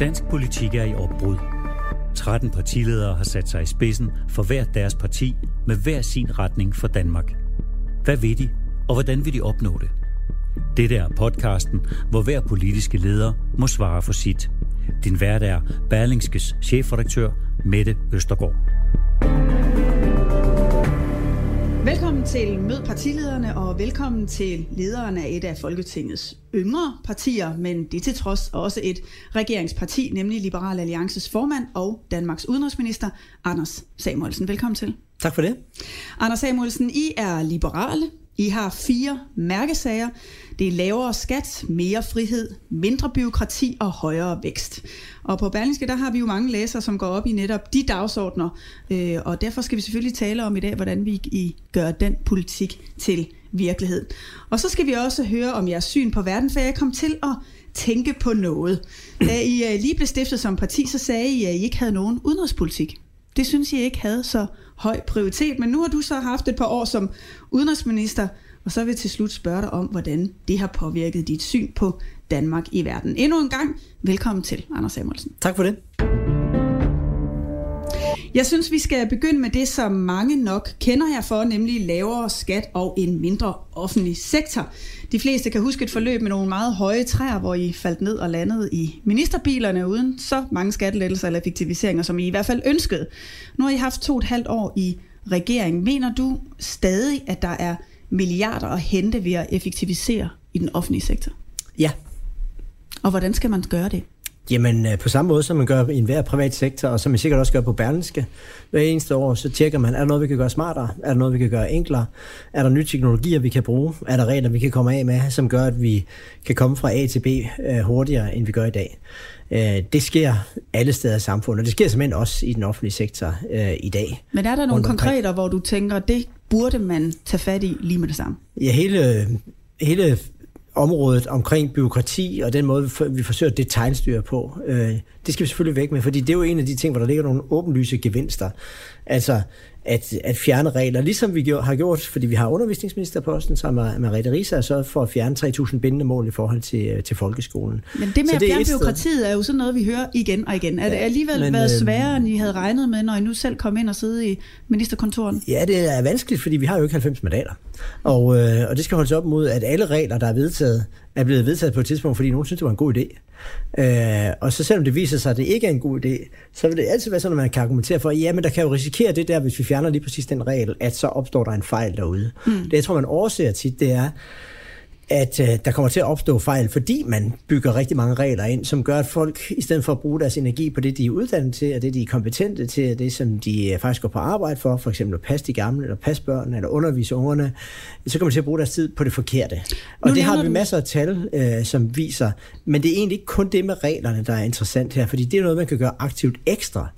Dansk politik er i opbrud. 13 partiledere har sat sig i spidsen for hver deres parti med hver sin retning for Danmark. Hvad vil de, og hvordan vil de opnå det? Dette er podcasten, hvor hver politiske leder må svare for sit. Din vært er Berlingskes chefredaktør Mette Østergaard. Velkommen til Mød partilederne, og velkommen til lederen af et af Folketingets yngre partier, men det til trods også et regeringsparti, nemlig Liberal Alliances formand og Danmarks udenrigsminister, Anders Samuelsen. Velkommen til. Tak for det. Anders Samuelsen, I er liberale, i har fire mærkesager. Det er lavere skat, mere frihed, mindre byråkrati og højere vækst. Og på Berlingske, der har vi jo mange læsere, som går op i netop de dagsordner, øh, og derfor skal vi selvfølgelig tale om i dag, hvordan vi i gør den politik til virkelighed. Og så skal vi også høre om jeres syn på verden, for jeg kom til at tænke på noget. Da I øh, lige blev stiftet som parti, så sagde I, at I ikke havde nogen udenrigspolitik. Det synes jeg ikke havde så høj prioritet, men nu har du så haft et par år som udenrigsminister, og så vil jeg til slut spørge dig om, hvordan det har påvirket dit syn på Danmark i verden. Endnu en gang, velkommen til, Anders Samuelsen. Tak for det. Jeg synes, vi skal begynde med det, som mange nok kender her for, nemlig lavere skat og en mindre offentlig sektor. De fleste kan huske et forløb med nogle meget høje træer, hvor I faldt ned og landede i ministerbilerne uden så mange skattelettelser eller effektiviseringer, som I i hvert fald ønskede. Nu har I haft to og et halvt år i regeringen. Mener du stadig, at der er milliarder at hente ved at effektivisere i den offentlige sektor? Ja. Og hvordan skal man gøre det? Jamen, øh, på samme måde som man gør i enhver privat sektor, og som man sikkert også gør på Berlinske, hver eneste år, så tjekker man, er der noget, vi kan gøre smartere? Er der noget, vi kan gøre enklere? Er der nye teknologier, vi kan bruge? Er der regler, vi kan komme af med, som gør, at vi kan komme fra A til B øh, hurtigere, end vi gør i dag? Øh, det sker alle steder i samfundet, og det sker simpelthen også i den offentlige sektor i dag. Men er der nogle konkreter, hvor du tænker, det burde man tage fat i lige med det samme? Ja, hele, hele området omkring byråkrati og den måde, vi forsøger at detaljstyre på, øh, det skal vi selvfølgelig væk med, fordi det er jo en af de ting, hvor der ligger nogle åbenlyse gevinster. Altså at, at fjerne regler, ligesom vi har gjort, fordi vi har undervisningsministerposten sammen med Mariette Risa, så for at fjerne 3.000 bindende mål i forhold til, øh, til folkeskolen. Men det med så at fjerne byråkratiet er jo sådan noget, vi hører igen og igen. Er det alligevel men, været øh, sværere, end I havde regnet med, når I nu selv kom ind og sidde i ministerkontoren? Ja, det er vanskeligt, fordi vi har jo ikke 90 mandater. Og, øh, og det skal holdes op mod, at alle regler, der er vedtaget, er blevet vedtaget på et tidspunkt, fordi nogen synes, det var en god idé. Øh, og så selvom det viser sig, at det ikke er en god idé, så vil det altid være sådan, at man kan argumentere for, ja, men der kan jo risikere det der, hvis vi fjerner lige præcis den regel, at så opstår der en fejl derude. Mm. Det, jeg tror, man overser tit, det er, at øh, der kommer til at opstå fejl, fordi man bygger rigtig mange regler ind, som gør, at folk, i stedet for at bruge deres energi på det, de er uddannet til, og det, de er kompetente til, og det, som de øh, faktisk går på arbejde for, for eksempel at passe de gamle, eller passe børnene, eller undervise ungerne, så kommer de til at bruge deres tid på det forkerte. Og nu det har vi du... masser af tal, øh, som viser, men det er egentlig ikke kun det med reglerne, der er interessant her, fordi det er noget, man kan gøre aktivt ekstra.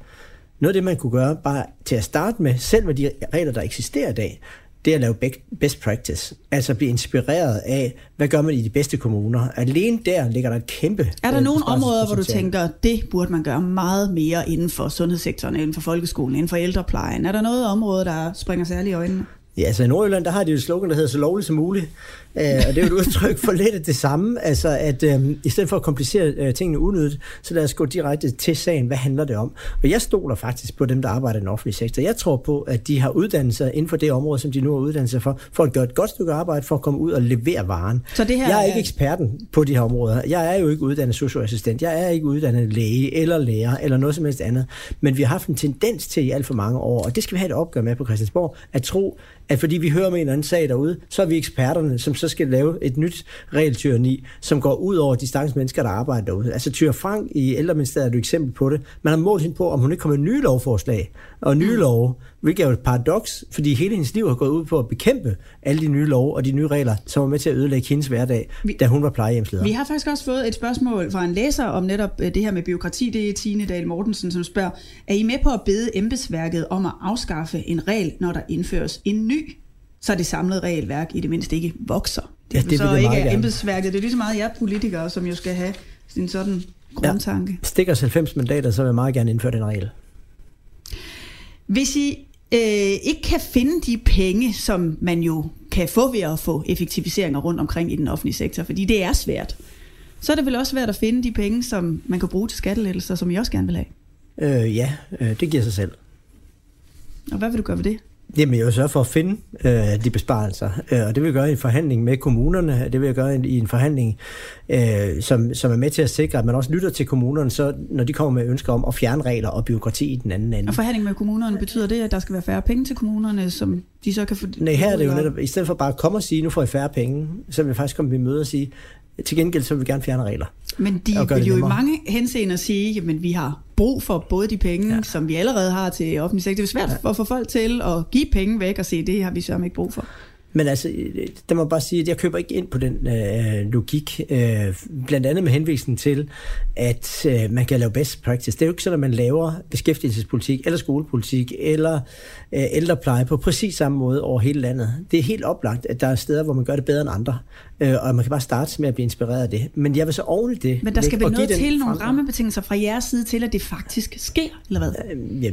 Noget af det, man kunne gøre bare til at starte med, selv med de regler, der eksisterer i dag, det er at lave best practice. Altså blive inspireret af, hvad gør man i de bedste kommuner. Alene der ligger der et kæmpe... Er der øh, nogle områder, hvor du tænker, det burde man gøre meget mere inden for sundhedssektoren, inden for folkeskolen, inden for ældreplejen? Er der noget område, der springer særligt i øjnene? Ja, altså i Nordjylland, der har de jo et slogan, der hedder så lovligt som muligt. Uh, og det er jo et udtryk for lidt af det samme. Altså at um, i stedet for at komplicere uh, tingene unødigt, så lad os gå direkte til sagen. Hvad handler det om? Og jeg stoler faktisk på dem, der arbejder i den offentlige sektor. Jeg tror på, at de har uddannelser inden for det område, som de nu har uddannet sig for, for at gøre et godt stykke arbejde, for at komme ud og levere varen. Så det her jeg er ikke eksperten på de her områder. Jeg er jo ikke uddannet socioassistent. Jeg er ikke uddannet læge eller lærer eller noget som helst andet. Men vi har haft en tendens til i alt for mange år, og det skal vi have et opgør med på Christiansborg, at tro, at fordi vi hører med en eller anden sag derude, så er vi eksperterne, som så skal lave et nyt regeltyranni, som går ud over de stakkels mennesker, der arbejder derude. Altså Tyre Frank i ældreministeriet er et eksempel på det. Man har målt hende på, om hun ikke kommer med nye lovforslag og nye mm. love, hvilket er jo et paradoks, fordi hele hendes liv har gået ud på at bekæmpe alle de nye love og de nye regler, som var med til at ødelægge hendes hverdag, vi, da hun var plejehjemsleder. Vi har faktisk også fået et spørgsmål fra en læser om netop øh, det her med byråkrati. Det er Tine Dahl Mortensen, som spørger, er I med på at bede embedsværket om at afskaffe en regel, når der indføres en ny så det samlede regelværk i det mindste ikke vokser. Det, ja, det så ikke er embedsværket. Det er lige så meget jer politikere, som jo skal have sin sådan grundtanke. Ja, stikker 90 mandater, så vil jeg meget gerne indføre den regel. Hvis I øh, ikke kan finde de penge, som man jo kan få ved at få effektiviseringer rundt omkring i den offentlige sektor, fordi det er svært, så er det vel også svært at finde de penge, som man kan bruge til skattelettelser, som I også gerne vil have. Øh, ja, øh, det giver sig selv. Og hvad vil du gøre ved det? Jamen, jeg vil sørge for at finde øh, de besparelser, øh, og det vil jeg gøre i en forhandling med kommunerne, det vil jeg gøre i en forhandling, øh, som, som er med til at sikre, at man også lytter til kommunerne, så når de kommer med ønsker om at fjerne regler og byråkrati i den anden ende. Og forhandling med kommunerne, betyder det, at der skal være færre penge til kommunerne, som de så kan få... Nej, her er det jo netop, i stedet for bare at komme og sige, nu får I færre penge, så vil jeg faktisk komme i møde og sige, til gengæld så vil vi gerne fjerne regler. Men de vil jo i mange henseender sige, at vi har brug for både de penge, ja. som vi allerede har til offentlig sektor. Det er svært ja. at få folk til at give penge væk og sige, det har vi så ikke brug for. Men altså, der må bare sige, at jeg køber ikke ind på den øh, logik, øh, blandt andet med henvisning til, at øh, man kan lave best practice. Det er jo ikke sådan, at man laver beskæftigelsespolitik, eller skolepolitik, eller øh, ældrepleje på præcis samme måde over hele landet. Det er helt oplagt, at der er steder, hvor man gør det bedre end andre, øh, og man kan bare starte med at blive inspireret af det. Men jeg vil så oven i det... Men der skal vel noget til, nogle rammebetingelser fra jeres side til, at det faktisk sker, eller hvad? Øh, ja,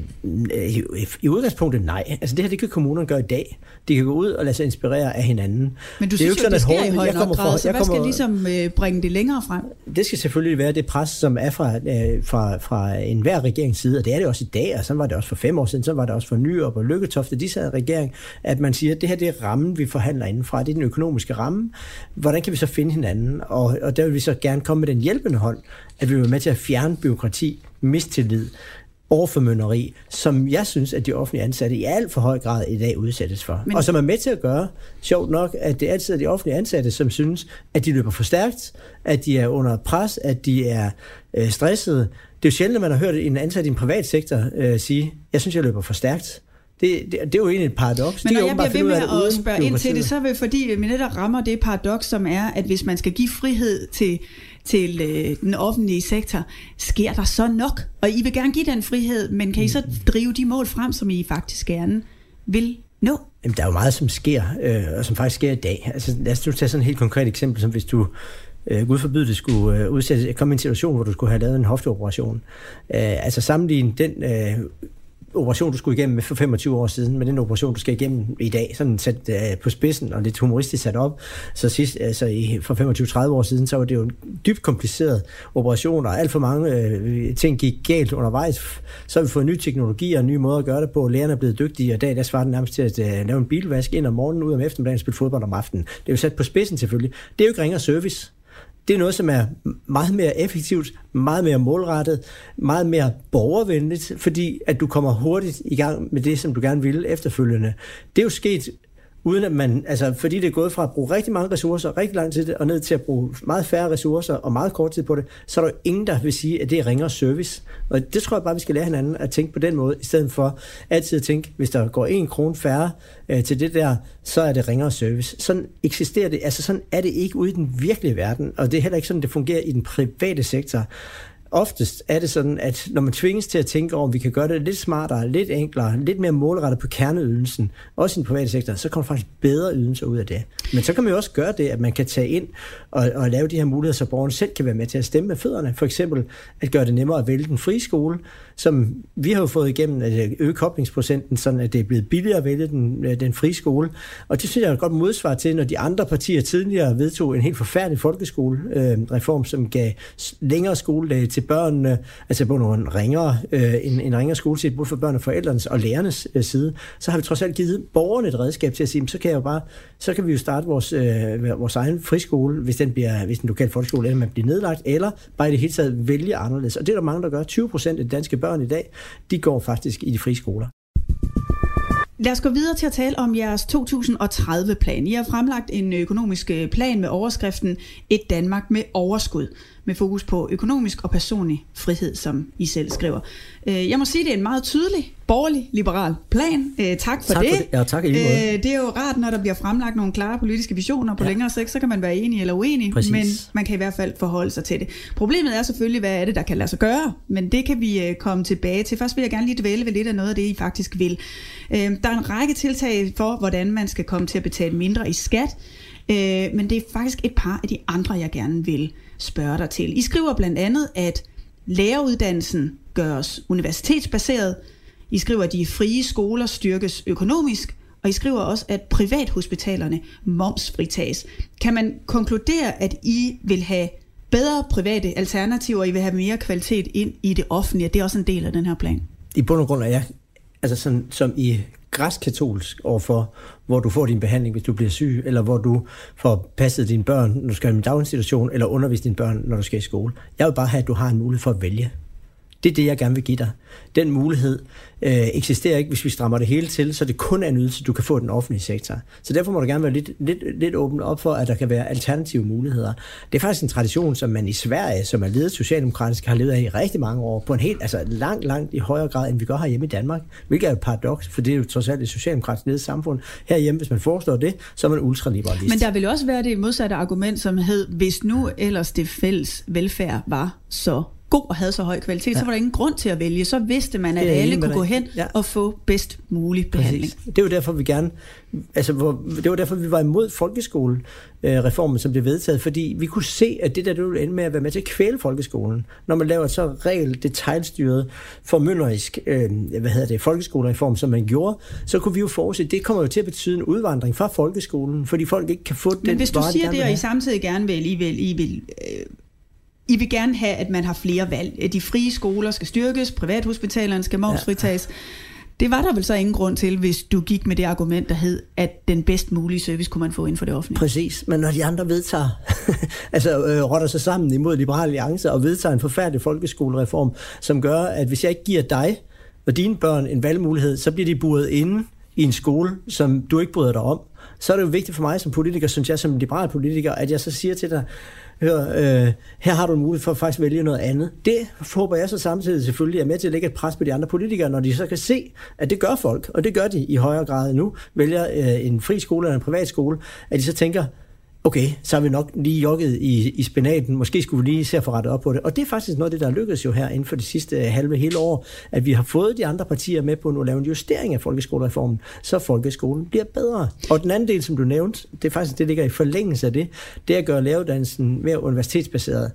i, I udgangspunktet nej. Altså det her, det kan kommunerne gøre i dag. De kan gå ud og lade sig inspirere af hinanden. Men du det er synes jo, ikke det sker i høj nok grad, så hvad skal ligesom øh, bringe det længere frem? Det skal selvfølgelig være det pres, som er fra, øh, fra, fra enhver regerings side, og det er det også i dag, og så var det også for fem år siden, så var det også for Nyrup og Lykketofte, de sad i regering, at man siger, at det her det er rammen, vi forhandler indenfra, det er den økonomiske ramme. Hvordan kan vi så finde hinanden? Og, og der vil vi så gerne komme med den hjælpende hånd, at vi vil med til at fjerne byråkrati, mistillid, overformynderi, som jeg synes, at de offentlige ansatte i alt for høj grad i dag udsættes for. Men... Og som er med til at gøre, sjovt nok, at det altid er de offentlige ansatte, som synes, at de løber for stærkt, at de er under pres, at de er øh, stressede. Det er jo sjældent, at man har hørt en ansat i en privat sektor øh, sige, jeg synes, jeg løber for stærkt. Det, det, det er jo egentlig et paradoks. Men når jeg bliver ved med at, at spørge ind til det, så er det fordi, vi netop rammer det paradoks, som er, at hvis man skal give frihed til, til øh, den offentlige sektor, sker der så nok? Og I vil gerne give den frihed, men kan I så drive de mål frem, som I faktisk gerne vil nå? Jamen, der er jo meget, som sker, øh, og som faktisk sker i dag. Altså, lad os tage sådan et helt konkret eksempel, som hvis du øh, Gud forbyde det, skulle øh, udsætte, komme i en situation, hvor du skulle have lavet en hofteoperation. Øh, altså sammenligne den øh, operation, du skulle igennem for 25 år siden, med den operation, du skal igennem i dag, sådan sat øh, på spidsen og lidt humoristisk sat op. Så sidst, altså i, for 25-30 år siden, så var det jo en dybt kompliceret operation, og alt for mange øh, ting gik galt undervejs. Så har vi fået ny teknologi og nye måder at gøre det på. Lærerne er blevet dygtige, og i dag der svarer den nærmest til at lave en bilvask ind om morgenen, ud om eftermiddagen, spille fodbold om aftenen. Det er jo sat på spidsen selvfølgelig. Det er jo ikke ringer service det er noget, som er meget mere effektivt, meget mere målrettet, meget mere borgervenligt, fordi at du kommer hurtigt i gang med det, som du gerne vil efterfølgende. Det er jo sket uden at man, altså fordi det er gået fra at bruge rigtig mange ressourcer, rigtig lang tid, og ned til at bruge meget færre ressourcer og meget kort tid på det, så er der jo ingen, der vil sige, at det er ringere service. Og det tror jeg bare, vi skal lære hinanden at tænke på den måde, i stedet for altid at tænke, hvis der går en krone færre øh, til det der, så er det ringere service. Sådan eksisterer det, altså sådan er det ikke ude i den virkelige verden, og det er heller ikke sådan, det fungerer i den private sektor oftest er det sådan, at når man tvinges til at tænke over, om vi kan gøre det lidt smartere, lidt enklere, lidt mere målrettet på kerneydelsen, også i den private sektor, så kommer faktisk bedre ydelser ud af det. Men så kan man jo også gøre det, at man kan tage ind og, og lave de her muligheder, så borgerne selv kan være med til at stemme med fødderne. For eksempel at gøre det nemmere at vælge den frie skole, som vi har jo fået igennem at øge koblingsprocenten, sådan at det er blevet billigere at vælge den, øh, den frie skole. Og det synes jeg er et godt modsvar til, når de andre partier tidligere vedtog en helt forfærdelig folkeskolereform, øh, som gav længere skoledage til børnene, altså på nogle ringere, øh, en, en ringere skoletid, både for børn og forældrenes og lærernes øh, side, så har vi trods alt givet borgerne et redskab til at sige, så kan jeg jo bare, så kan vi jo starte vores, øh, vores egen friskole, hvis den bliver, hvis den lokale folkeskole eller man bliver nedlagt, eller bare i det hele taget vælge anderledes. Og det er der mange, der gør. 20 procent af de danske børn i dag, de går faktisk i de frie skoler. Lad os gå videre til at tale om jeres 2030-plan. I har fremlagt en økonomisk øh, plan med overskriften Et Danmark med overskud med fokus på økonomisk og personlig frihed, som I selv skriver. Øh, jeg må sige, det er en meget tydelig, borgerlig, liberal plan. Øh, tak for tak det. For det. Ja, tak øh, det er jo rart, når der bliver fremlagt nogle klare politiske visioner på ja. længere sigt, så kan man være enig eller uenig, Præcis. men man kan i hvert fald forholde sig til det. Problemet er selvfølgelig, hvad er det, der kan lade sig gøre, men det kan vi komme tilbage til. Først vil jeg gerne lige dvæle ved lidt af noget af det, I faktisk vil. Der er en række tiltag for, hvordan man skal komme til at betale mindre i skat, men det er faktisk et par af de andre, jeg gerne vil spørge dig til. I skriver blandt andet, at læreruddannelsen gøres universitetsbaseret. I skriver, at de frie skoler styrkes økonomisk, og I skriver også, at privathospitalerne momsfritages. Kan man konkludere, at I vil have bedre private alternativer, I vil have mere kvalitet ind i det offentlige. Det er også en del af den her plan. I bund og grund er jeg, altså sådan, som i græskatolsk overfor, hvor du får din behandling, hvis du bliver syg, eller hvor du får passet dine børn, når du skal i en daginstitution, eller undervise dine børn, når du skal i skole. Jeg vil bare have, at du har en mulighed for at vælge. Det er det, jeg gerne vil give dig. Den mulighed øh, eksisterer ikke, hvis vi strammer det hele til, så det kun er en ydelse, du kan få i den offentlige sektor. Så derfor må du gerne være lidt, lidt, lidt åben op for, at der kan være alternative muligheder. Det er faktisk en tradition, som man i Sverige, som er ledet socialdemokratisk, har levet af i rigtig mange år, på en helt, altså langt, langt i højere grad, end vi gør herhjemme i Danmark. Hvilket er et paradoks, for det er jo trods alt et socialdemokratisk ledet samfund. Herhjemme, hvis man foreslår det, så er man ultraliberalist. Men der vil også være det modsatte argument, som hed, hvis nu ellers det fælles velfærd var så god og havde så høj kvalitet, ja. så var der ingen grund til at vælge. Så vidste man, at alle kunne gå hen ja. og få bedst mulig behandling. Præcis. Det var derfor, vi gerne, altså, hvor, det var derfor, vi var imod folkeskolereformen, som blev vedtaget, fordi vi kunne se, at det der det ville ende med at være med til at kvæle folkeskolen. Når man laver så regel detaljstyret formynderisk, øh, hvad hedder det, folkeskolereform, som man gjorde, så kunne vi jo forudse, det kommer jo til at betyde en udvandring fra folkeskolen, fordi folk ikke kan få Men den hvis du siger de det, og I samtidig gerne vil, I vil, I vil øh, i vil gerne have, at man har flere valg. De frie skoler skal styrkes, privathospitalerne skal momsfritages. Ja. Det var der vel så ingen grund til, hvis du gik med det argument, der hed, at den bedst mulige service kunne man få inden for det offentlige. Præcis, men når de andre vedtager, altså øh, rotter sig sammen imod Liberale Alliance og vedtager en forfærdelig folkeskolereform, som gør, at hvis jeg ikke giver dig og dine børn en valgmulighed, så bliver de buret inde i en skole, som du ikke bryder dig om. Så er det jo vigtigt for mig som politiker, synes jeg som liberal politiker, at jeg så siger til dig, hør, øh, her har du en mulighed for at faktisk vælge noget andet. Det håber jeg så samtidig selvfølgelig er med til at lægge et pres på de andre politikere, når de så kan se, at det gør folk, og det gør de i højere grad nu, vælger øh, en fri skole eller en privat skole, at de så tænker, okay, så har vi nok lige jogget i, i spinaten, måske skulle vi lige se at få rettet op på det. Og det er faktisk noget af det, der lykkedes jo her inden for de sidste øh, halve hele år, at vi har fået de andre partier med på at lave en justering af folkeskolereformen, så folkeskolen bliver bedre. Og den anden del, som du nævnte, det er faktisk det, der ligger i forlængelse af det, det er at gøre læreruddannelsen mere universitetsbaseret.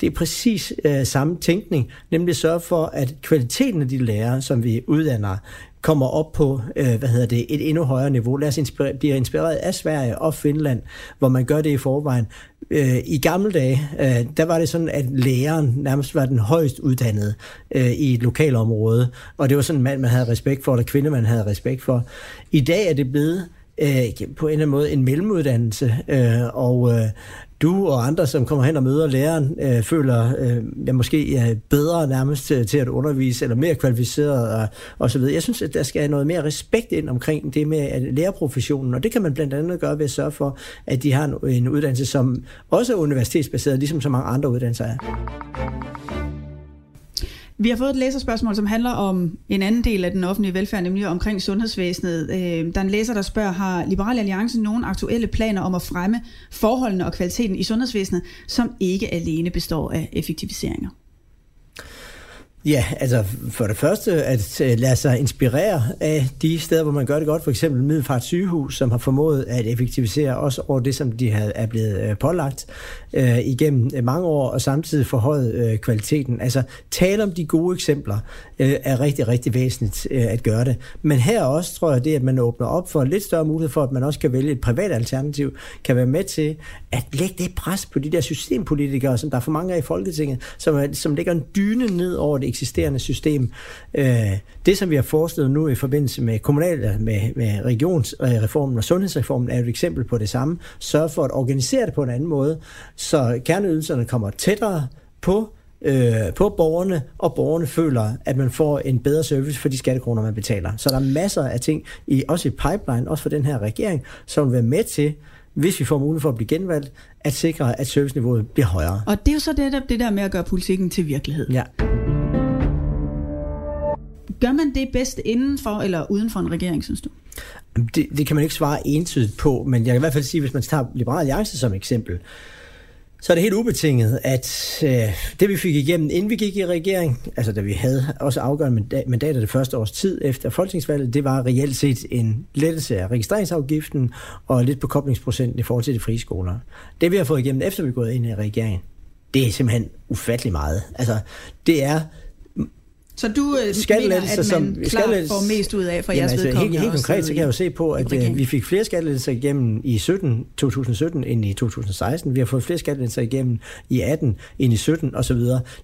Det er præcis øh, samme tænkning, nemlig sørge for, at kvaliteten af de lærere, som vi uddanner, kommer op på øh, hvad hedder det, et endnu højere niveau. Lad os inspirere, blive inspireret af Sverige og Finland, hvor man gør det i forvejen. Øh, I gamle dage, øh, der var det sådan, at læreren nærmest var den højst uddannede øh, i et lokalområde, og det var sådan en mand, man havde respekt for, eller kvinde, man havde respekt for. I dag er det blevet øh, på en eller anden måde en mellemuddannelse, øh, og øh, du og andre, som kommer hen og møder læreren, øh, føler øh, jeg måske er bedre nærmest til, til at undervise, eller mere kvalificeret og, og så videre. Jeg synes, at der skal noget mere respekt ind omkring det med at lærerprofessionen, og det kan man blandt andet gøre ved at sørge for, at de har en, en uddannelse, som også er universitetsbaseret, ligesom så mange andre uddannelser er. Vi har fået et læserspørgsmål, som handler om en anden del af den offentlige velfærd, nemlig omkring sundhedsvæsenet. Øh, der er en læser, der spørger, har Liberal Alliance nogle aktuelle planer om at fremme forholdene og kvaliteten i sundhedsvæsenet, som ikke alene består af effektiviseringer? Ja, altså for det første at øh, lade sig inspirere af de steder, hvor man gør det godt. For eksempel Middelfart sygehus, som har formået at effektivisere også over det, som de er blevet øh, pålagt øh, igennem øh, mange år, og samtidig forhøjet øh, kvaliteten. Altså tale om de gode eksempler øh, er rigtig, rigtig væsentligt øh, at gøre det. Men her også tror jeg, det at man åbner op for en lidt større mulighed for, at man også kan vælge et privat alternativ, kan være med til at lægge det pres på de der systempolitikere, som der er for mange af i Folketinget, som, som lægger en dyne ned over det eksisterende system. Øh, det, som vi har foreslået nu i forbindelse med kommunal, med, med regionsreformen og sundhedsreformen, er et eksempel på det samme. Sørg for at organisere det på en anden måde, så kerneydelserne kommer tættere på øh, på borgerne, og borgerne føler, at man får en bedre service for de skattekroner, man betaler. Så der er masser af ting, i, også i pipeline, også for den her regering, som vil være med til, hvis vi får mulighed for at blive genvalgt, at sikre, at serviceniveauet bliver højere. Og det er jo så det der, det der med at gøre politikken til virkelighed. Ja. Gør man det bedst inden for eller uden for en regering, synes du? Det, det kan man ikke svare entydigt på, men jeg kan i hvert fald sige, hvis man tager Liberal Alliance som eksempel, så er det helt ubetinget, at øh, det vi fik igennem, inden vi gik i regering, altså da vi havde også afgørende mandater det første års tid efter folketingsvalget, det var reelt set en lettelse af registreringsafgiften og lidt på koblingsprocenten i forhold til de frie skoler. Det vi har fået igennem, efter vi er gået ind i regeringen, det er simpelthen ufattelig meget. Altså, det er så du øh, mener, at man som, klart får mest ud af for jeres altså, vedkommende? Helt, helt konkret, så kan jeg jo se på, at øh, vi fik flere skattelettelser igennem i 17, 2017 end i 2016. Vi har fået flere skattelettelser igennem i 18 end i 17 osv.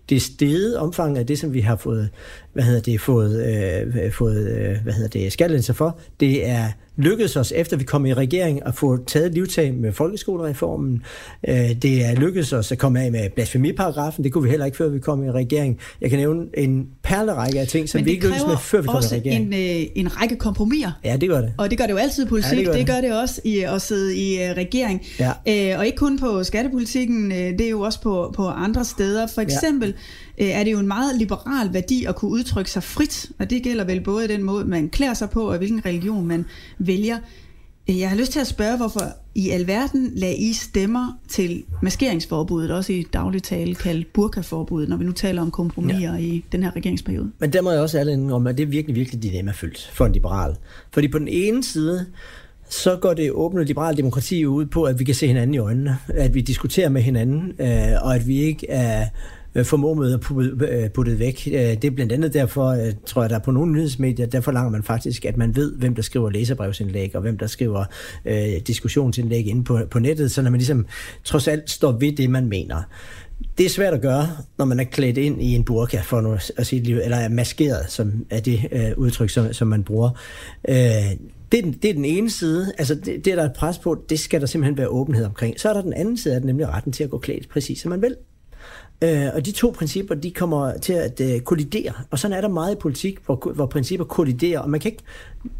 Det steget omfanget af det, som vi har fået, hvad hedder det, fået, øh, fået øh, hvad hedder det, skattelettelser for, det er lykkedes os, efter vi kom i regering, at få taget livtag med folkeskolereformen. Øh, det er lykkedes os at komme af med blasfemiparagrafen. Det kunne vi heller ikke, før vi kom i regering. Jeg kan nævne en perlerække af ting, som vi ikke lykkedes med, før vi kom i regering. En, øh, en række kompromiser. Ja, det gør det. Og det gør det jo altid i politik. Ja, det, gør det. det gør det også i at sidde i uh, regering. Ja. Og ikke kun på skattepolitikken, det er jo også på, på andre steder. For eksempel ja øh, er det jo en meget liberal værdi at kunne udtrykke sig frit, og det gælder vel både den måde, man klæder sig på, og hvilken religion man vælger. Øh, jeg har lyst til at spørge, hvorfor i alverden lagde I stemmer til maskeringsforbuddet, også i dagligt tale kaldt burkaforbuddet, når vi nu taler om kompromiser ja. i den her regeringsperiode? Men der må jeg også ærlig om, at det er virkelig, virkelig dilemmafyldt for en liberal. Fordi på den ene side, så går det åbne liberale demokrati ud på, at vi kan se hinanden i øjnene, at vi diskuterer med hinanden, øh, og at vi ikke er øh, Øh, formået at putte, øh, væk. Øh, det er blandt andet derfor, tror jeg, der er på nogle nyhedsmedier, der forlanger man faktisk, at man ved, hvem der skriver læserbrevsindlæg, og hvem der skriver øh, diskussionsindlæg inde på, på nettet, så når man ligesom trods alt står ved det, man mener. Det er svært at gøre, når man er klædt ind i en burka, for nu at sige, eller er maskeret, som er det øh, udtryk, som, som man bruger. Øh, det er, den, det er den ene side, altså det, det er der et pres på, det skal der simpelthen være åbenhed omkring. Så er der den anden side, at nemlig retten til at gå klædt præcis som man vil. Øh, og de to principper, de kommer til at øh, kollidere. Og sådan er der meget i politik, hvor, hvor principper kolliderer. Og man kan ikke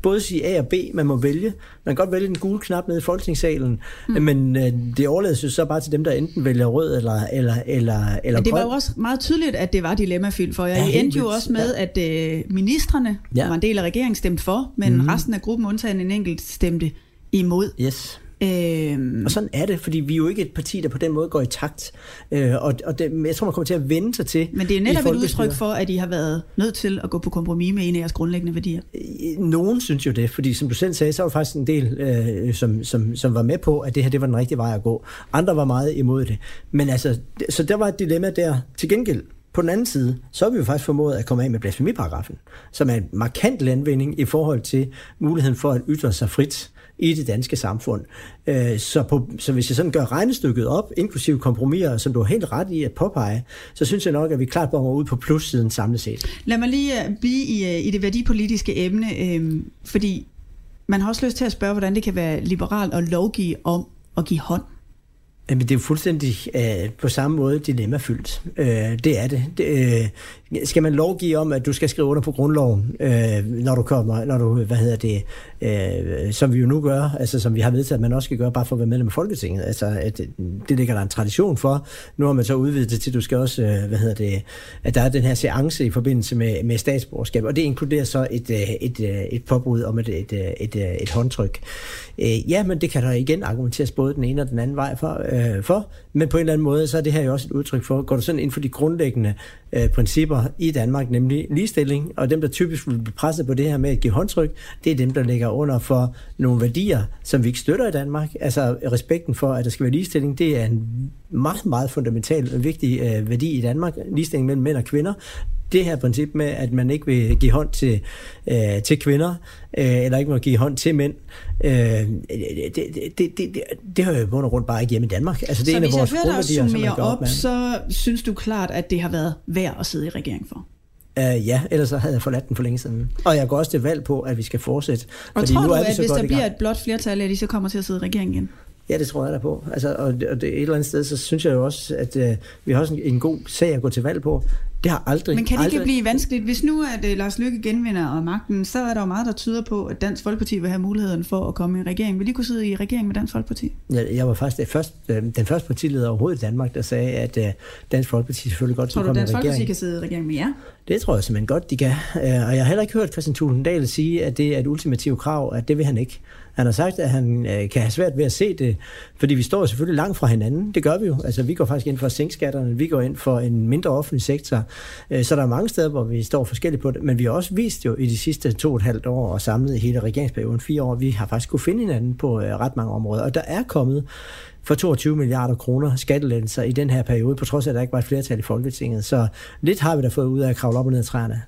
både sige A og B, man må vælge. Man kan godt vælge den gule knap nede i folketingssalen, mm. men øh, det overlades jo så bare til dem, der enten vælger rød eller eller eller eller Men det var jo også meget tydeligt, at det var dilemmafyldt for jer. Ja, I endte jo også med, ja. at øh, ministerne, ja. var en del af regeringen, stemte for, men mm. resten af gruppen, undtagen en enkelt, stemte imod. Yes. Øhm. Og sådan er det, fordi vi er jo ikke et parti, der på den måde går i takt. Øh, og og det, jeg tror, man kommer til at vende sig til. Men det er netop et udtryk for, at I har været nødt til at gå på kompromis med en af jeres grundlæggende værdier. Øh, nogen synes jo det, fordi som du selv sagde, så var faktisk en del, øh, som, som, som var med på, at det her det var den rigtige vej at gå. Andre var meget imod det. Men altså, så der var et dilemma der. Til gengæld, på den anden side, så har vi jo faktisk formået at komme af med blasfemiparagrafen, som er en markant landvinding i forhold til muligheden for at ytre sig frit i det danske samfund. Øh, så, på, så hvis jeg sådan gør regnestykket op, inklusive kompromiser, som du har helt ret i at påpege, så synes jeg nok, at vi klart bonger ud på plussiden samlet set. Lad mig lige øh, blive i, øh, i det værdipolitiske emne, fordi man har også lyst til at spørge, hvordan det kan være liberalt at lovgive om at give hånd. Jamen, det er jo fuldstændig øh, på samme måde dilemmafyldt. Øh, det er det. det øh, skal man lovgive om, at du skal skrive under på grundloven, øh, når du kommer, når du, hvad hedder det, øh, som vi jo nu gør, altså som vi har vedtaget, at man også skal gøre, bare for at være medlem af Folketinget. Altså, at, øh, det ligger der en tradition for. Nu har man så udvidet det til, at du skal også, øh, hvad hedder det, at der er den her seance i forbindelse med, med statsborgerskab, og det inkluderer så et, øh, et, et, øh, et påbud om et, et, øh, et, et, et håndtryk. Øh, ja, men det kan der igen argumenteres både den ene og den anden vej for, øh, for, men på en eller anden måde, så er det her jo også et udtryk for, går du sådan ind for de grundlæggende øh, principper i Danmark, nemlig ligestilling, og dem, der typisk vil blive presset på det her med at give håndtryk, det er dem, der ligger under for nogle værdier, som vi ikke støtter i Danmark. Altså respekten for, at der skal være ligestilling, det er en meget, meget fundamental og vigtig øh, værdi i Danmark. Ligestilling mellem mænd og kvinder det her princip med, at man ikke vil give hånd til, øh, til kvinder, øh, eller ikke må give hånd til mænd, øh, det, det, det, det, det hører jo bund og rundt bare ikke hjemme i Danmark. Altså, det er så en af vores grundværdier, som man op, med. så synes du klart, at det har været værd at sidde i regering for? Uh, ja, ellers så havde jeg forladt den for længe siden. Og jeg går også til valg på, at vi skal fortsætte. Og fordi tror nu du, er vi at hvis der bliver et blot flertal, at de så kommer til at sidde i regeringen igen? Ja, det tror jeg da på. Altså, og, det, og det, et eller andet sted, så synes jeg jo også, at uh, vi har også en, en god sag at gå til valg på. Det har aldrig... Men kan det aldrig... ikke blive vanskeligt? Hvis nu at uh, Lars Lykke genvinder magten, så er der jo meget, der tyder på, at Dansk Folkeparti vil have muligheden for at komme i regering. Vil de kunne sidde i regering med Dansk Folkeparti? Ja, jeg var faktisk det første, øh, den første partileder overhovedet i Danmark, der sagde, at uh, Dansk Folkeparti selvfølgelig godt skulle komme i regering. Tror du, Dansk Folkeparti kan sidde i regering med jer? Det tror jeg simpelthen godt, de kan. Og jeg har heller ikke hørt Christian Tulendal sige, at det er et ultimativt krav, at det vil han ikke. Han har sagt, at han øh, kan have svært ved at se det, fordi vi står selvfølgelig langt fra hinanden. Det gør vi jo. Altså, vi går faktisk ind for at sænke skatterne, vi går ind for en mindre offentlig sektor. Øh, så der er mange steder, hvor vi står forskelligt på det, men vi har også vist jo i de sidste to og et halvt år og samlet hele regeringsperioden fire år, vi har faktisk kunne finde hinanden på øh, ret mange områder. Og der er kommet for 22 milliarder kroner skattelettelser i den her periode, på trods af, at der ikke var et flertal i Folketinget. Så lidt har vi da fået ud af at kravle op og ned af træerne.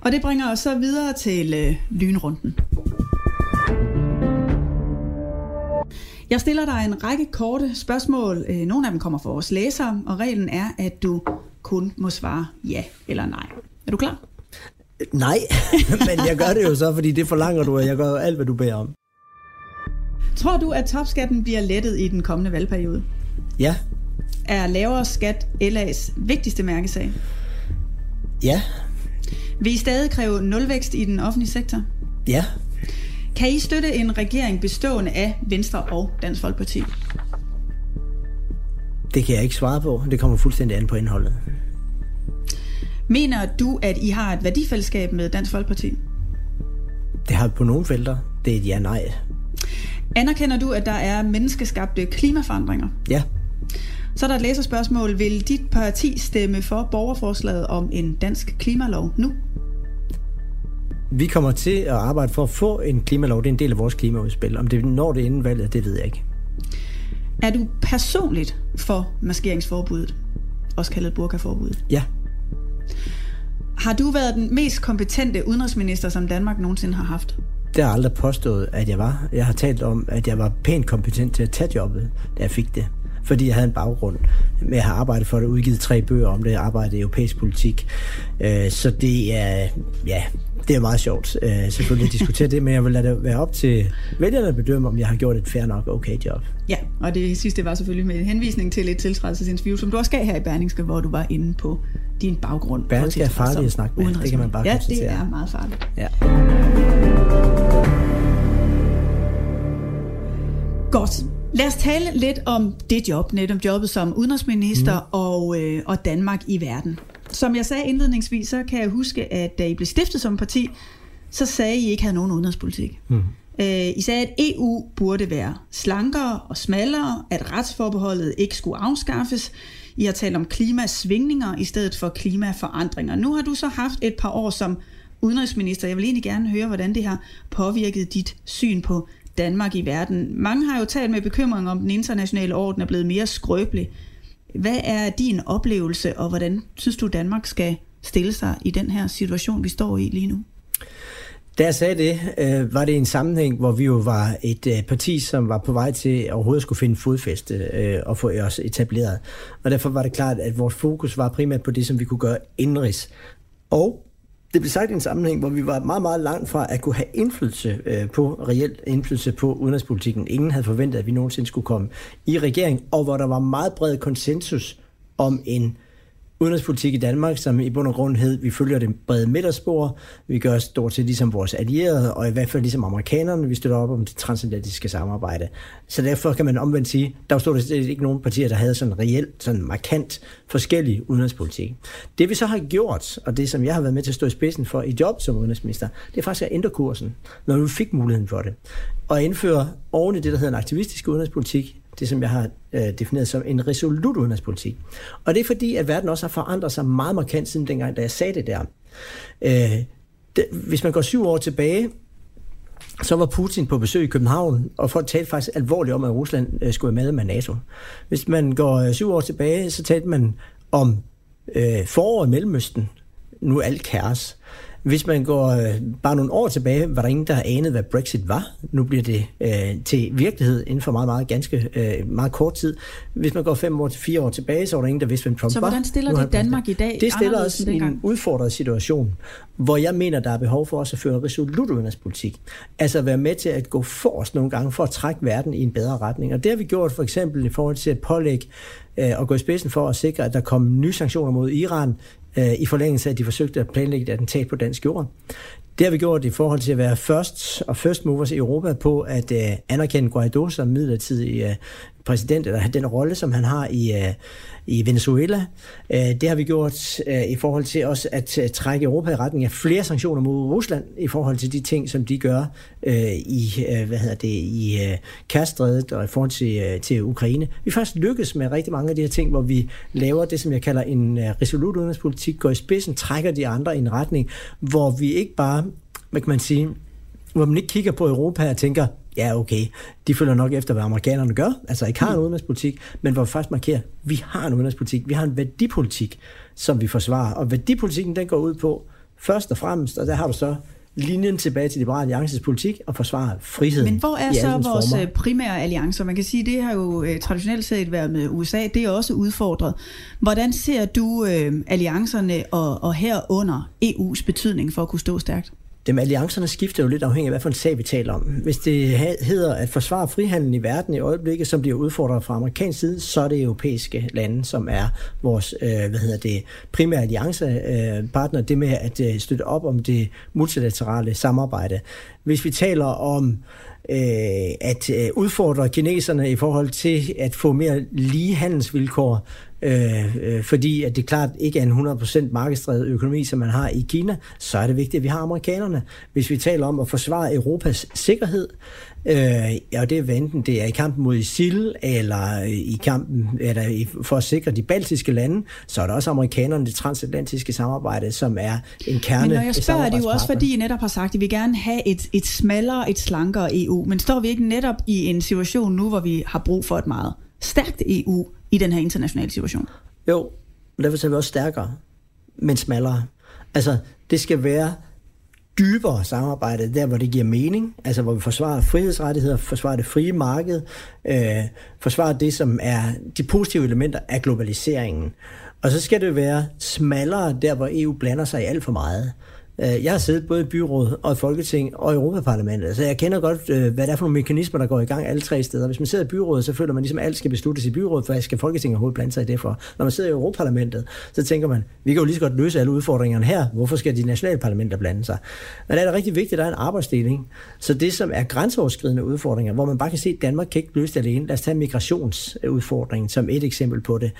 Og det bringer os så videre til øh, lynrunden. Jeg stiller dig en række korte spørgsmål. Øh, nogle af dem kommer fra vores læsere, og reglen er, at du kun må svare ja eller nej. Er du klar? Nej, men jeg gør det jo så, fordi det forlanger du, og jeg gør alt, hvad du beder om. Tror du, at topskatten bliver lettet i den kommende valgperiode? Ja. Er lavere skat LA's vigtigste mærkesag? Ja. Vil I stadig kræve nulvækst i den offentlige sektor? Ja. Kan I støtte en regering bestående af Venstre og Dansk Folkeparti? Det kan jeg ikke svare på. Det kommer fuldstændig an på indholdet. Mener du, at I har et værdifællesskab med Dansk Folkeparti? Det har vi på nogle felter. Det er et ja-nej. Anerkender du, at der er menneskeskabte klimaforandringer? Ja. Så er der et læserspørgsmål. Vil dit parti stemme for borgerforslaget om en dansk klimalov nu? Vi kommer til at arbejde for at få en klimalov. Det er en del af vores klimaudspil. Om det når det inden valget, det ved jeg ikke. Er du personligt for maskeringsforbuddet? Også kaldet burkaforbuddet? Ja. Har du været den mest kompetente udenrigsminister, som Danmark nogensinde har haft? Det har jeg aldrig påstået, at jeg var. Jeg har talt om, at jeg var pænt kompetent til at tage jobbet, da jeg fik det. Fordi jeg havde en baggrund med at have arbejdet for det, udgivet tre bøger om det, arbejdet i europæisk politik. Øh, så det er, ja, det er meget sjovt øh, selvfølgelig at diskutere det, men jeg vil lade det være op til vælgerne at bedømme, om jeg har gjort et fair nok okay job. Ja, og det sidste var selvfølgelig med henvisning til et tiltrædelsesinterview, som du også gav her i Berlingske, hvor du var inde på din baggrund. Berlingske er farligt at snakke med, det kan man bare. Ja, det er meget farligt. Ja. Godt. Lad os tale lidt om det job, netop jobbet som udenrigsminister mm. og, øh, og Danmark i verden. Som jeg sagde indledningsvis, så kan jeg huske, at da I blev stiftet som parti, så sagde I ikke havde nogen udenrigspolitik. Mm. Øh, I sagde, at EU burde være slankere og smallere, at retsforbeholdet ikke skulle afskaffes. I har talt om klimasvingninger i stedet for klimaforandringer. Nu har du så haft et par år som udenrigsminister. Jeg vil egentlig gerne høre, hvordan det har påvirket dit syn på Danmark i verden. Mange har jo talt med bekymring om, den internationale orden er blevet mere skrøbelig. Hvad er din oplevelse, og hvordan synes du, Danmark skal stille sig i den her situation, vi står i lige nu? Da jeg sagde det, øh, var det en sammenhæng, hvor vi jo var et øh, parti, som var på vej til overhovedet skulle finde fodfæste øh, og få os etableret. Og derfor var det klart, at vores fokus var primært på det, som vi kunne gøre indrigs. Og det blev sagt i en sammenhæng, hvor vi var meget, meget langt fra at kunne have indflydelse øh, på, reelt indflydelse på udenrigspolitikken. Ingen havde forventet, at vi nogensinde skulle komme i regering, og hvor der var meget bred konsensus om en udenrigspolitik i Danmark, som i bund og grund hed, vi følger det brede midterspor, vi gør stort set ligesom vores allierede, og i hvert fald ligesom amerikanerne, vi støtter op om det transatlantiske samarbejde. Så derfor kan man omvendt sige, der var stort set ikke nogen partier, der havde sådan reelt, sådan markant forskellig udenrigspolitik. Det vi så har gjort, og det som jeg har været med til at stå i spidsen for i job som udenrigsminister, det er faktisk at ændre kursen, når vi fik muligheden for det. Og indføre oven i det, der hedder en aktivistisk udenrigspolitik, det som jeg har øh, defineret som en resolut udenrigspolitik. Og det er fordi, at verden også har forandret sig meget markant siden dengang, da jeg sagde det der. Øh, det, hvis man går syv år tilbage, så var Putin på besøg i København, og folk talte faktisk alvorligt om, at Rusland øh, skulle være med med NATO. Hvis man går øh, syv år tilbage, så talte man om øh, foråret i Mellemøsten. Nu er alt kaos. Hvis man går øh, bare nogle år tilbage, var der ingen, der anede, hvad Brexit var. Nu bliver det øh, til virkelighed inden for meget, meget, ganske, øh, meget kort tid. Hvis man går fem år til fire år tilbage, så var der ingen, der vidste, hvem Trump var. Så hvordan stiller det Danmark i dag? Det stiller os i en udfordret situation, hvor jeg mener, der er behov for os at føre en resolut udenrigspolitik. Altså være med til at gå forrest nogle gange for at trække verden i en bedre retning. Og det har vi gjort for eksempel i forhold til at pålægge øh, og gå i spidsen for at sikre, at der kommer nye sanktioner mod Iran, øh, i forlængelse af, at de forsøgte at planlægge et attentat på dansk jord. Det har vi gjort i forhold til at være først og first movers i Europa på at øh, anerkende Guaido som midlertidig øh, præsident, eller den rolle, som han har i, øh, i Venezuela. Øh, det har vi gjort øh, i forhold til også at øh, trække Europa i retning af flere sanktioner mod Rusland i forhold til de ting, som de gør øh, i, øh, hvad hedder det, i øh, Kastredet og i forhold til, øh, til Ukraine. Vi faktisk lykkes med rigtig mange af de her ting, hvor vi laver det, som jeg kalder en øh, resolut udenrigspolitik, går i spidsen, trækker de andre i en retning, hvor vi ikke bare hvad kan man sige, hvor man ikke kigger på Europa og tænker, ja okay, de følger nok efter, hvad amerikanerne gør, altså ikke har en udenrigspolitik, men hvor vi faktisk markerer, vi har en udenrigspolitik, vi har en værdipolitik, som vi forsvarer, og værdipolitikken den går ud på, først og fremmest, og der har du så linjen tilbage til Liberale Alliances politik og forsvare frihed. Men hvor er så vores former. Øh, primære alliancer? Man kan sige, det har jo uh, traditionelt set været med USA, det er også udfordret. Hvordan ser du uh, alliancerne og, og herunder EU's betydning for at kunne stå stærkt? Dem alliancerne skifter jo lidt afhængig af, hvad for en sag vi taler om. Hvis det hedder at forsvare frihandlen i verden i øjeblikket, som bliver udfordret fra amerikansk side, så er det europæiske lande, som er vores øh, hvad hedder det, primære alliancepartner, øh, det med at øh, støtte op om det multilaterale samarbejde. Hvis vi taler om øh, at øh, udfordre kineserne i forhold til at få mere lige handelsvilkår, øh, øh, fordi at det klart ikke er en 100% markedsdrevet økonomi, som man har i Kina, så er det vigtigt, at vi har amerikanerne. Hvis vi taler om at forsvare Europas sikkerhed, øh, og det er enten det er i kampen mod ISIL, eller i kampen eller for at sikre de baltiske lande, så er der også amerikanerne, det transatlantiske samarbejde, som er en kerne Men når jeg spørger, er det jo også fordi, I netop har sagt, at vi vil gerne have et, et smallere, et slankere EU, men står vi ikke netop i en situation nu, hvor vi har brug for et meget stærkt EU, i den her internationale situation. Jo, og derfor er vi også stærkere, men smallere. Altså, det skal være dybere samarbejde, der hvor det giver mening, altså hvor vi forsvarer frihedsrettigheder, forsvarer det frie marked, øh, forsvarer det, som er de positive elementer af globaliseringen. Og så skal det være smallere der, hvor EU blander sig i alt for meget. Øh, Øh, jeg har siddet både i byrådet og i Folketing og i Europaparlamentet, så jeg kender godt, øh, hvad det er for nogle mekanismer, der går i gang alle tre steder. Hvis man sidder i byrådet, så føler man ligesom, at alt skal besluttes i byrådet, for jeg skal Folketinget overhovedet blande sig i det for. Når man sidder i Europaparlamentet, så tænker man, vi kan jo lige så godt løse alle udfordringerne her. Hvorfor skal de nationale parlamenter blande sig? Men er det rigtig vigtigt, at der er en arbejdsdeling. Så det, som er grænseoverskridende udfordringer, hvor man bare kan se, at Danmark kan ikke løse det alene. Lad os tage migrationsudfordringen som et eksempel på det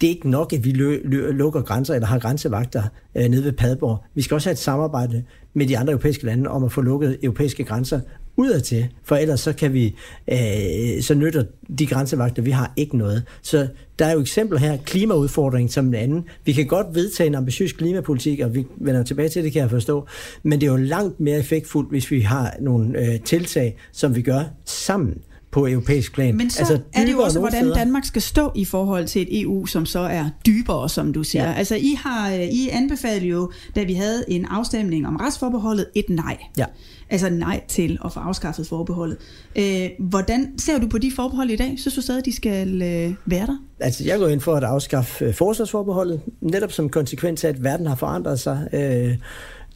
det er ikke nok, at vi lø, lø, lukker grænser eller har grænsevagter øh, nede ved Padborg. Vi skal også have et samarbejde med de andre europæiske lande om at få lukket europæiske grænser udadtil, for ellers så kan vi, øh, så nytter de grænsevagter, vi har, ikke noget. Så der er jo eksempler her, klimaudfordringen som den anden. Vi kan godt vedtage en ambitiøs klimapolitik, og vi vender tilbage til det, kan jeg forstå, men det er jo langt mere effektfuldt, hvis vi har nogle øh, tiltag, som vi gør sammen på europæisk plan. Men så altså, er det jo også, hvordan steder. Danmark skal stå i forhold til et EU, som så er dybere, som du siger. Ja. Altså, I har øh, I anbefalet jo, da vi havde en afstemning om retsforbeholdet, et nej. Ja. Altså nej til at få afskaffet forbeholdet. Øh, hvordan ser du på de forbehold i dag? Synes du stadig, de skal øh, være der? Altså, jeg går ind for at afskaffe øh, forsvarsforbeholdet, netop som konsekvens af, at verden har forandret sig. Øh,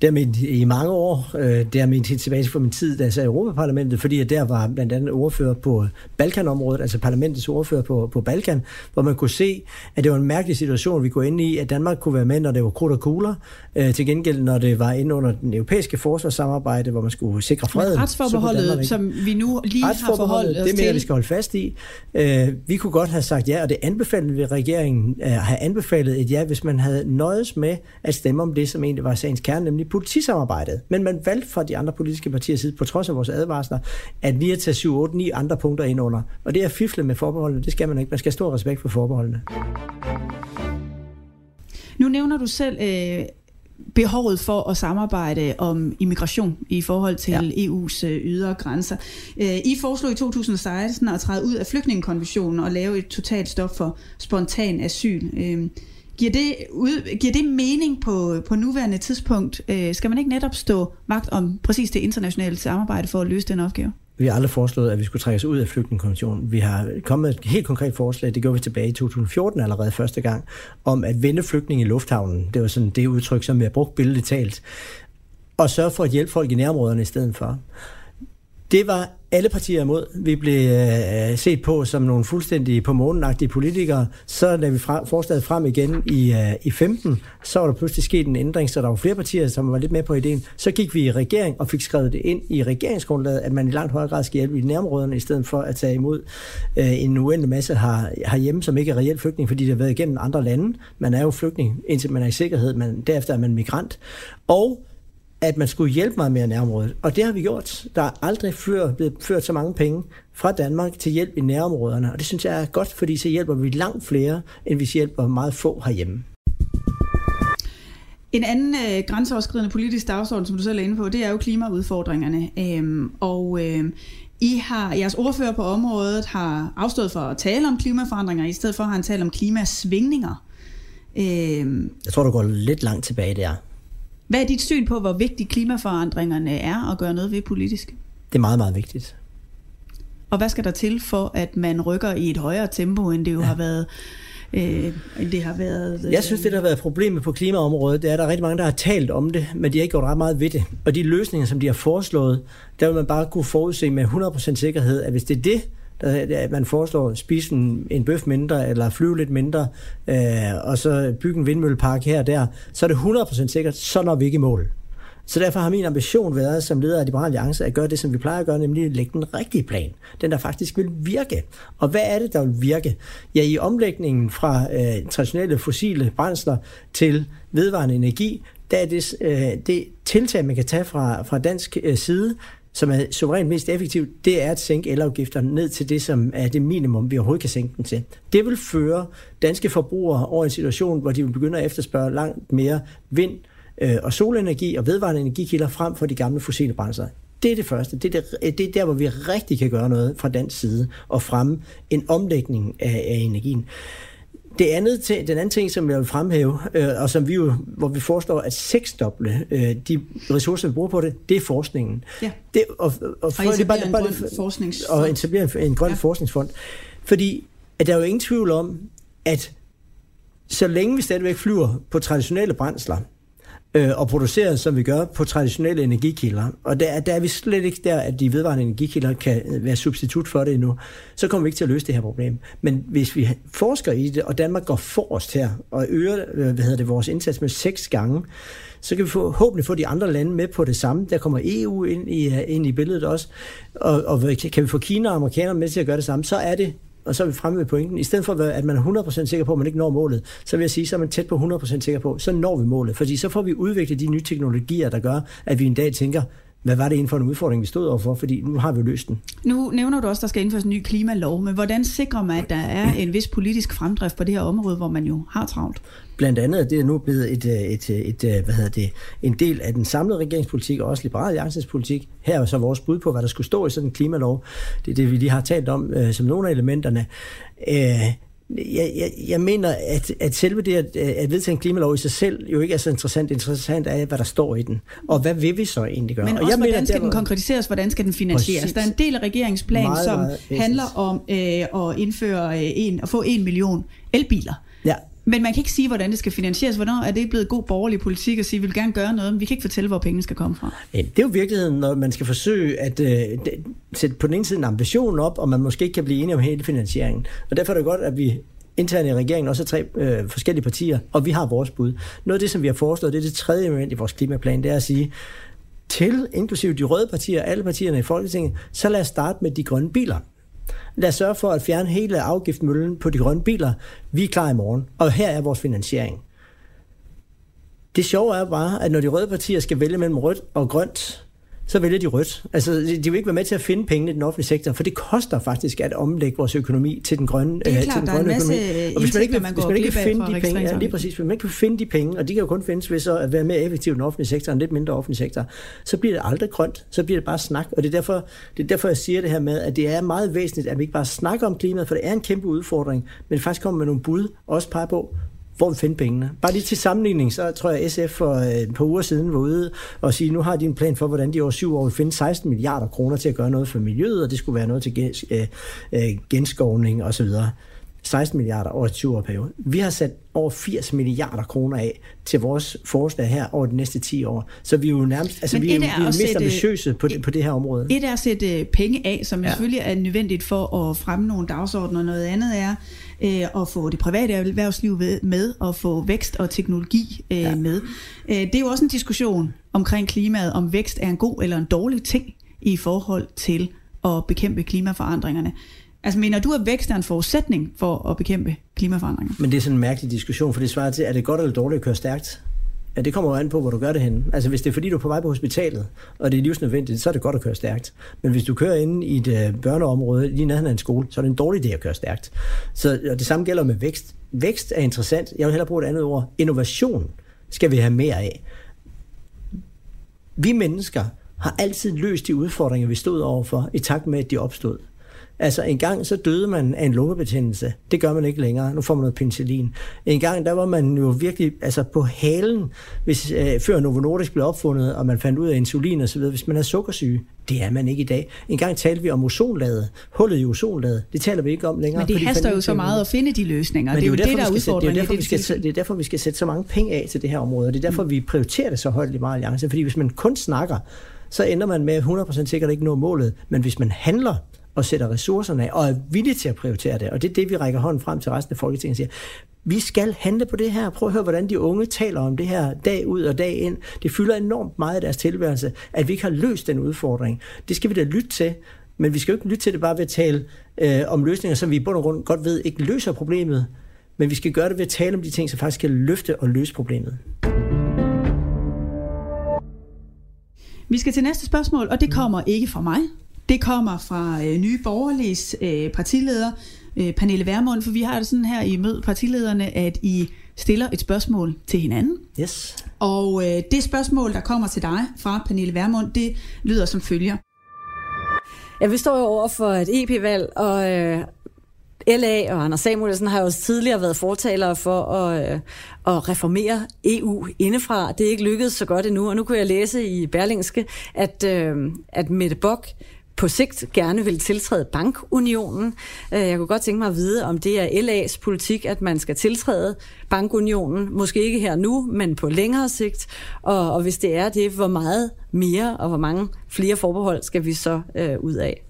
det har ment i mange år. Øh, det har ment helt tilbage fra min tid, da jeg sad i Europaparlamentet, fordi der var blandt andet ordfører på Balkanområdet, altså parlamentets ordfører på, på Balkan, hvor man kunne se, at det var en mærkelig situation, vi går ind i, at Danmark kunne være med, når det var krudt og kugler. Øh, til gengæld, når det var inde under den europæiske forsvarssamarbejde, hvor man skulle sikre fred. Men retsforbeholdet, som vi nu lige har forholdt os det mener, vi skal holde fast i. Øh, vi kunne godt have sagt ja, og det anbefalede vi regeringen at have anbefalet et ja, hvis man havde nøjes med at stemme om det, som egentlig var sagens kerne, nemlig politisamarbejdet. Men man valgte fra de andre politiske partier side, på trods af vores advarsler, at vi er tage 7, 8, 9 andre punkter ind under. Og det er fifle med forbeholdene, det skal man ikke. Man skal have stor respekt for forbeholdene. Nu nævner du selv øh, behovet for at samarbejde om immigration i forhold til ja. EU's øh, ydre grænser. Øh, I foreslog i 2016 at træde ud af flygtningekonventionen og lave et totalt stop for spontan asyl. Giver det, ud, giver det mening på, på nuværende tidspunkt? Øh, skal man ikke netop stå vagt om præcis det internationale samarbejde for at løse den opgave? Vi har aldrig foreslået, at vi skulle trække os ud af flygtningekonventionen. Vi har kommet et helt konkret forslag, det gjorde vi tilbage i 2014 allerede første gang, om at vende flygtninge i lufthavnen. Det var sådan det udtryk, som vi har brugt billedligt talt. Og sørge for at hjælpe folk i nærområderne i stedet for. Det var alle partier imod. Vi blev øh, set på som nogle fuldstændig på månenagtige politikere. Så da vi fra, forslaget frem igen i, øh, i 15, så var der pludselig sket en ændring, så der var flere partier, som var lidt med på ideen. Så gik vi i regering og fik skrevet det ind i regeringsgrundlaget, at man i langt højere grad skal hjælpe i nærområderne, i stedet for at tage imod øh, en uendelig masse her, herhjemme, som ikke er reelt flygtning, fordi det har været igennem andre lande. Man er jo flygtning, indtil man er i sikkerhed, men derefter er man migrant. Og at man skulle hjælpe meget mere nærområdet. Og det har vi gjort. Der er aldrig før blevet ført så mange penge fra Danmark til hjælp i nærområderne. Og det synes jeg er godt, fordi så hjælper vi langt flere, end hvis vi hjælper meget få herhjemme. En anden øh, grænseoverskridende politisk dagsorden, som du selv er inde på, det er jo klimaudfordringerne. Øhm, og øh, I har, jeres ordfører på området har afstået for at tale om klimaforandringer, i stedet for at han tale om klimasvingninger. Øhm, jeg tror, du går lidt langt tilbage der. Hvad er dit syn på, hvor vigtige klimaforandringerne er at gøre noget ved politisk? Det er meget, meget vigtigt. Og hvad skal der til for, at man rykker i et højere tempo, end det jo ja. har været øh, end det har været... Øh... Jeg synes, det der har været problemet på klimaområdet, det er, at der er rigtig mange, der har talt om det, men de har ikke gjort ret meget ved det. Og de løsninger, som de har foreslået, der vil man bare kunne forudse med 100% sikkerhed, at hvis det er det, der, man foreslår at spise en, en bøf mindre, eller flyve lidt mindre, øh, og så bygge en vindmøllepark her og der, så er det 100% sikkert, så når vi ikke i mål. Så derfor har min ambition været som leder af Liberal Alliance at gøre det, som vi plejer at gøre, nemlig at lægge den rigtige plan. Den, der faktisk vil virke. Og hvad er det, der vil virke? Ja, i omlægningen fra øh, traditionelle fossile brændsler til vedvarende energi, der er det, øh, det tiltag, man kan tage fra, fra dansk øh, side, som er suverænt mest effektivt, det er at sænke elafgifterne ned til det, som er det minimum, vi overhovedet kan sænke den til. Det vil føre danske forbrugere over en situation, hvor de vil begynde at efterspørge langt mere vind, øh, og solenergi og vedvarende energikilder frem for de gamle fossile brændsler. Det er det første. Det er, det, øh, det er der, hvor vi rigtig kan gøre noget fra dansk side og fremme en omlægning af, af energien. Det andet, den anden ting, som jeg vil fremhæve, øh, og som vi jo, hvor vi foreslår at seksdoble øh, de ressourcer, vi bruger på det, det er forskningen. Ja. Det, og, og, og, og det bare, en bare, grøn forskningsfond. Og etablere en, en grøn ja. forskningsfond. Fordi at der er jo ingen tvivl om, at så længe vi stadigvæk flyver på traditionelle brændsler, øh, og produceret, som vi gør, på traditionelle energikilder. Og der, der er vi slet ikke der, at de vedvarende energikilder kan øh, være substitut for det endnu. Så kommer vi ikke til at løse det her problem. Men hvis vi forsker i det, og Danmark går forrest her, og øger øh, hvad hedder det, vores indsats med seks gange, så kan vi forhåbentlig få de andre lande med på det samme. Der kommer EU ind i, øh, ind i billedet også, og, og kan vi få Kina og amerikanerne med til at gøre det samme, så er det og så er vi fremme ved pointen. I stedet for, at man er 100% sikker på, at man ikke når målet, så vil jeg sige, så er man tæt på 100% sikker på, så når vi målet. Fordi så får vi udviklet de nye teknologier, der gør, at vi en dag tænker, hvad var det inden for en udfordring, vi stod overfor? Fordi nu har vi løst den. Nu nævner du også, at der skal indføres en ny klimalov, men hvordan sikrer man, at der er en vis politisk fremdrift på det her område, hvor man jo har travlt? Blandt andet er det nu blevet et, et, et, et, hvad hedder det, en del af den samlede regeringspolitik, og også Liberale Alliances politik. Her er så vores bud på, hvad der skulle stå i sådan en klimalov. Det er det, vi lige har talt om øh, som nogle af elementerne. Øh, jeg, jeg, jeg mener, at, at selve det at, at vedtage en klimalov i sig selv jo ikke er så interessant. Interessant er, hvad der står i den. Og hvad vil vi så egentlig gøre? Men og også, jeg hvordan mener, skal den konkretiseres? Hvordan skal den finansieres? Præcis. Der er en del af regeringsplanen, som meget handler om øh, at indføre øh, en, at få en million elbiler. Ja. Men man kan ikke sige, hvordan det skal finansieres. Hvornår er det blevet god borgerlig politik at sige, at vi vil gerne gøre noget, men vi kan ikke fortælle, hvor pengene skal komme fra? Ja, det er jo virkeligheden, når man skal forsøge at øh, sætte på den ene side en ambition op, og man måske ikke kan blive enige om hele finansieringen. Og derfor er det godt, at vi internt i regeringen også er tre øh, forskellige partier, og vi har vores bud. Noget af det, som vi har foreslået, det er det tredje element i vores klimaplan, det er at sige, til inklusive de røde partier, alle partierne i Folketinget, så lad os starte med de grønne biler. Lad os sørge for at fjerne hele afgiftmøllen på de grønne biler. Vi er klar i morgen, og her er vores finansiering. Det sjove er bare, at når de røde partier skal vælge mellem rødt og grønt, så vælger de rødt. Altså, de vil ikke være med til at finde pengene i den offentlige sektor, for det koster faktisk at omlægge vores økonomi til den grønne, det er øh, klart, til den grønne økonomi. Og hvis man ikke, man hvis man ikke kan finde de penge, ja, lige præcis, hvis man ikke kan finde de penge, og de kan jo kun findes ved så at være mere effektiv i den offentlige sektor, en lidt mindre offentlig sektor, så bliver det aldrig grønt, så bliver det bare snak. Og det er derfor, det er derfor jeg siger det her med, at det er meget væsentligt, at vi ikke bare snakker om klimaet, for det er en kæmpe udfordring, men faktisk kommer med nogle bud, også pege på, hvor vi finde pengene. Bare lige til sammenligning, så tror jeg, SF for øh, et par uger siden var ude og sige, nu har de en plan for, hvordan de over syv år vil finde 16 milliarder kroner til at gøre noget for miljøet, og det skulle være noget til øh, øh, genskovning osv. 16 milliarder over et 20 år periode. Vi har sat over 80 milliarder kroner af til vores forslag her over de næste 10 år. Så vi er jo nærmest, altså vi er, er, vi er mest sætte, ambitiøse på, det, på det her område. Et er at sætte penge af, som ja. selvfølgelig er nødvendigt for at fremme nogle dagsordner. Noget andet er øh, at få det private erhvervsliv med, og få vækst og teknologi øh, ja. med. Øh, det er jo også en diskussion omkring klimaet, om vækst er en god eller en dårlig ting i forhold til at bekæmpe klimaforandringerne. Altså mener du, at vækst er en forudsætning for at bekæmpe klimaforandringer? Men det er sådan en mærkelig diskussion, for det svarer til, er det godt eller dårligt at køre stærkt? Ja, det kommer jo an på, hvor du gør det henne. Altså hvis det er fordi, du er på vej på hospitalet, og det er livsnødvendigt, så er det godt at køre stærkt. Men hvis du kører inde i et øh, børneområde, lige nærheden af en skole, så er det en dårlig idé at køre stærkt. Så og det samme gælder med vækst. Vækst er interessant. Jeg vil hellere bruge et andet ord. Innovation skal vi have mere af. Vi mennesker har altid løst de udfordringer, vi stod overfor, i takt med, at de opstod. Altså en gang så døde man af en lungebetændelse. Det gør man ikke længere. Nu får man noget penicillin. En gang der var man jo virkelig altså på halen, hvis, øh, før Novo Nordisk blev opfundet, og man fandt ud af insulin osv., hvis man er sukkersyge. Det er man ikke i dag. En gang talte vi om ozonlaget, hullet i ozonlaget. Det taler vi ikke om længere. Men det haster jo så meget at finde de løsninger. Men det er jo det, der er. Det er, derfor, vi skal, sætte, det er derfor, vi skal sætte så mange penge af til det her område, det er derfor, mm. vi prioriterer det så højt i Liberale Alliance. Fordi hvis man kun snakker, så ender man med 100% sikkert ikke nå målet. Men hvis man handler, og sætter ressourcerne af, og er villig til at prioritere det. Og det er det, vi rækker hånden frem til resten af Folketinget og siger. Vi skal handle på det her. Prøv at høre, hvordan de unge taler om det her dag ud og dag ind. Det fylder enormt meget af deres tilværelse, at vi ikke har løst den udfordring. Det skal vi da lytte til. Men vi skal jo ikke lytte til det bare ved at tale øh, om løsninger, som vi i bund og grund godt ved ikke løser problemet. Men vi skal gøre det ved at tale om de ting, som faktisk kan løfte og løse problemet. Vi skal til næste spørgsmål, og det kommer ikke fra mig. Det kommer fra øh, Nye Borgerliges øh, partileder, øh, Pernille Vermund, for vi har det sådan her i mød partilederne, at I stiller et spørgsmål til hinanden. Yes. Og øh, det spørgsmål, der kommer til dig fra Pernille Vermund, det lyder som følger. Ja, vi står jo over for et EP-valg, og øh, LA og Anders Samuelsen har jo også tidligere været fortalere for at, øh, at reformere EU indefra. Det er ikke lykkedes så godt endnu, og nu kunne jeg læse i Berlingske, at, øh, at Mette Bock på sigt gerne vil tiltræde bankunionen. Øh, jeg kunne godt tænke mig at vide, om det er LA's politik, at man skal tiltræde bankunionen. Måske ikke her nu, men på længere sigt. Og, og hvis det er det, hvor meget mere og hvor mange flere forbehold skal vi så øh, ud af?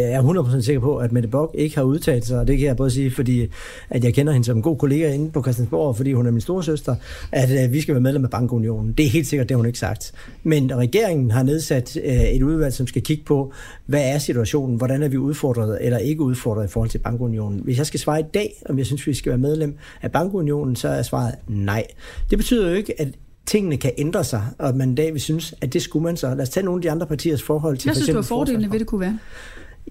Jeg er 100% sikker på, at Mette Bock ikke har udtalt sig, og det kan jeg både sige, fordi at jeg kender hende som en god kollega inde på Christiansborg, fordi hun er min store søster, at øh, vi skal være medlem af Bankunionen. Det er helt sikkert, det har hun ikke sagt. Men regeringen har nedsat øh, et udvalg, som skal kigge på, hvad er situationen, hvordan er vi udfordret eller ikke udfordret i forhold til Bankunionen. Hvis jeg skal svare i dag, om jeg synes, vi skal være medlem af Bankunionen, så er svaret nej. Det betyder jo ikke, at tingene kan ændre sig, og at man en dag vil synes, at det skulle man så. Lad os tage nogle af de andre partiers forhold til... Hvad synes du, fordelene ved det kunne være?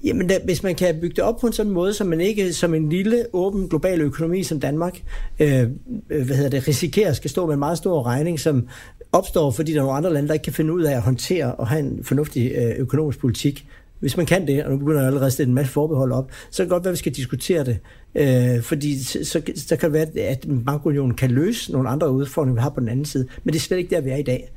Jamen, da, hvis man kan bygge det op på en sådan måde, så man ikke som en lille, åben, global økonomi som Danmark, øh, øh hvad hedder det, risikerer skal stå med en meget stor regning, som opstår, fordi der er nogle andre lande, der ikke kan finde ud af at håndtere og have en fornuftig øh, økonomisk politik. Hvis man kan det, og nu begynder jeg allerede at stille en masse forbehold op, så kan det godt være, at vi skal diskutere det. Øh, fordi så, så, så kan det være, at bankunionen kan løse nogle andre udfordringer, vi har på den anden side. Men det er slet ikke der, vi er i dag.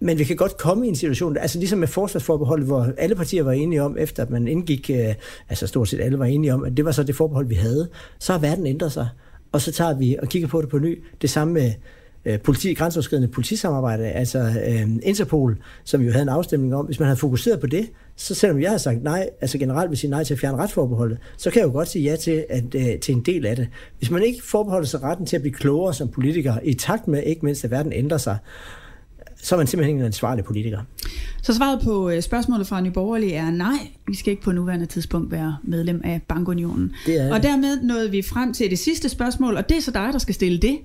Men vi kan godt komme i en situation, altså ligesom med forsvarsforbeholdet, hvor alle partier var enige om, efter at man indgik, øh, altså stort set alle var enige om, at det var så det forbehold, vi havde, så har verden ændret sig. Og så tager vi og kigger på det på ny. Det samme med øh, politi, grænseoverskridende politisamarbejde, altså øh, Interpol, som jo havde en afstemning om, hvis man havde fokuseret på det, så selvom jeg har sagt nej, altså generelt vil sige nej til at fjerne retsforbeholdet, så kan jeg jo godt sige ja til, at, øh, til en del af det. Hvis man ikke forbeholder sig retten til at blive klogere som politiker, i takt med ikke mindst, at verden ændrer sig, så er man simpelthen en ansvarlig politiker. Så svaret på øh, spørgsmålet fra Nye Borgerlige er nej, vi skal ikke på nuværende tidspunkt være medlem af Bankunionen. Det er... Og dermed nåede vi frem til det sidste spørgsmål, og det er så dig, der skal stille det.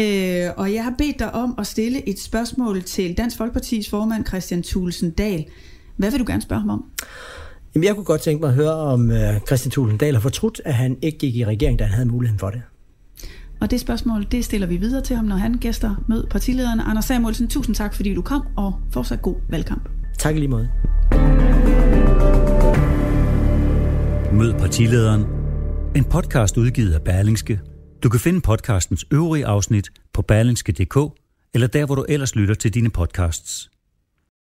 Øh, og jeg har bedt dig om at stille et spørgsmål til Dansk Folkepartis formand Christian Thulesen Dahl. Hvad vil du gerne spørge ham om? Jamen, jeg kunne godt tænke mig at høre, om øh, Christian Thulesen Dahl har fortrudt, at han ikke gik i regering, da han havde muligheden for det. Og det spørgsmål, det stiller vi videre til ham, når han gæster mød partilederen. Anders Samuelsen, tusind tak, fordi du kom, og fortsat god valgkamp. Tak lige måde. Mød partilederen. En podcast udgivet af Berlingske. Du kan finde podcastens øvrige afsnit på berlingske.dk eller der, hvor du ellers lytter til dine podcasts.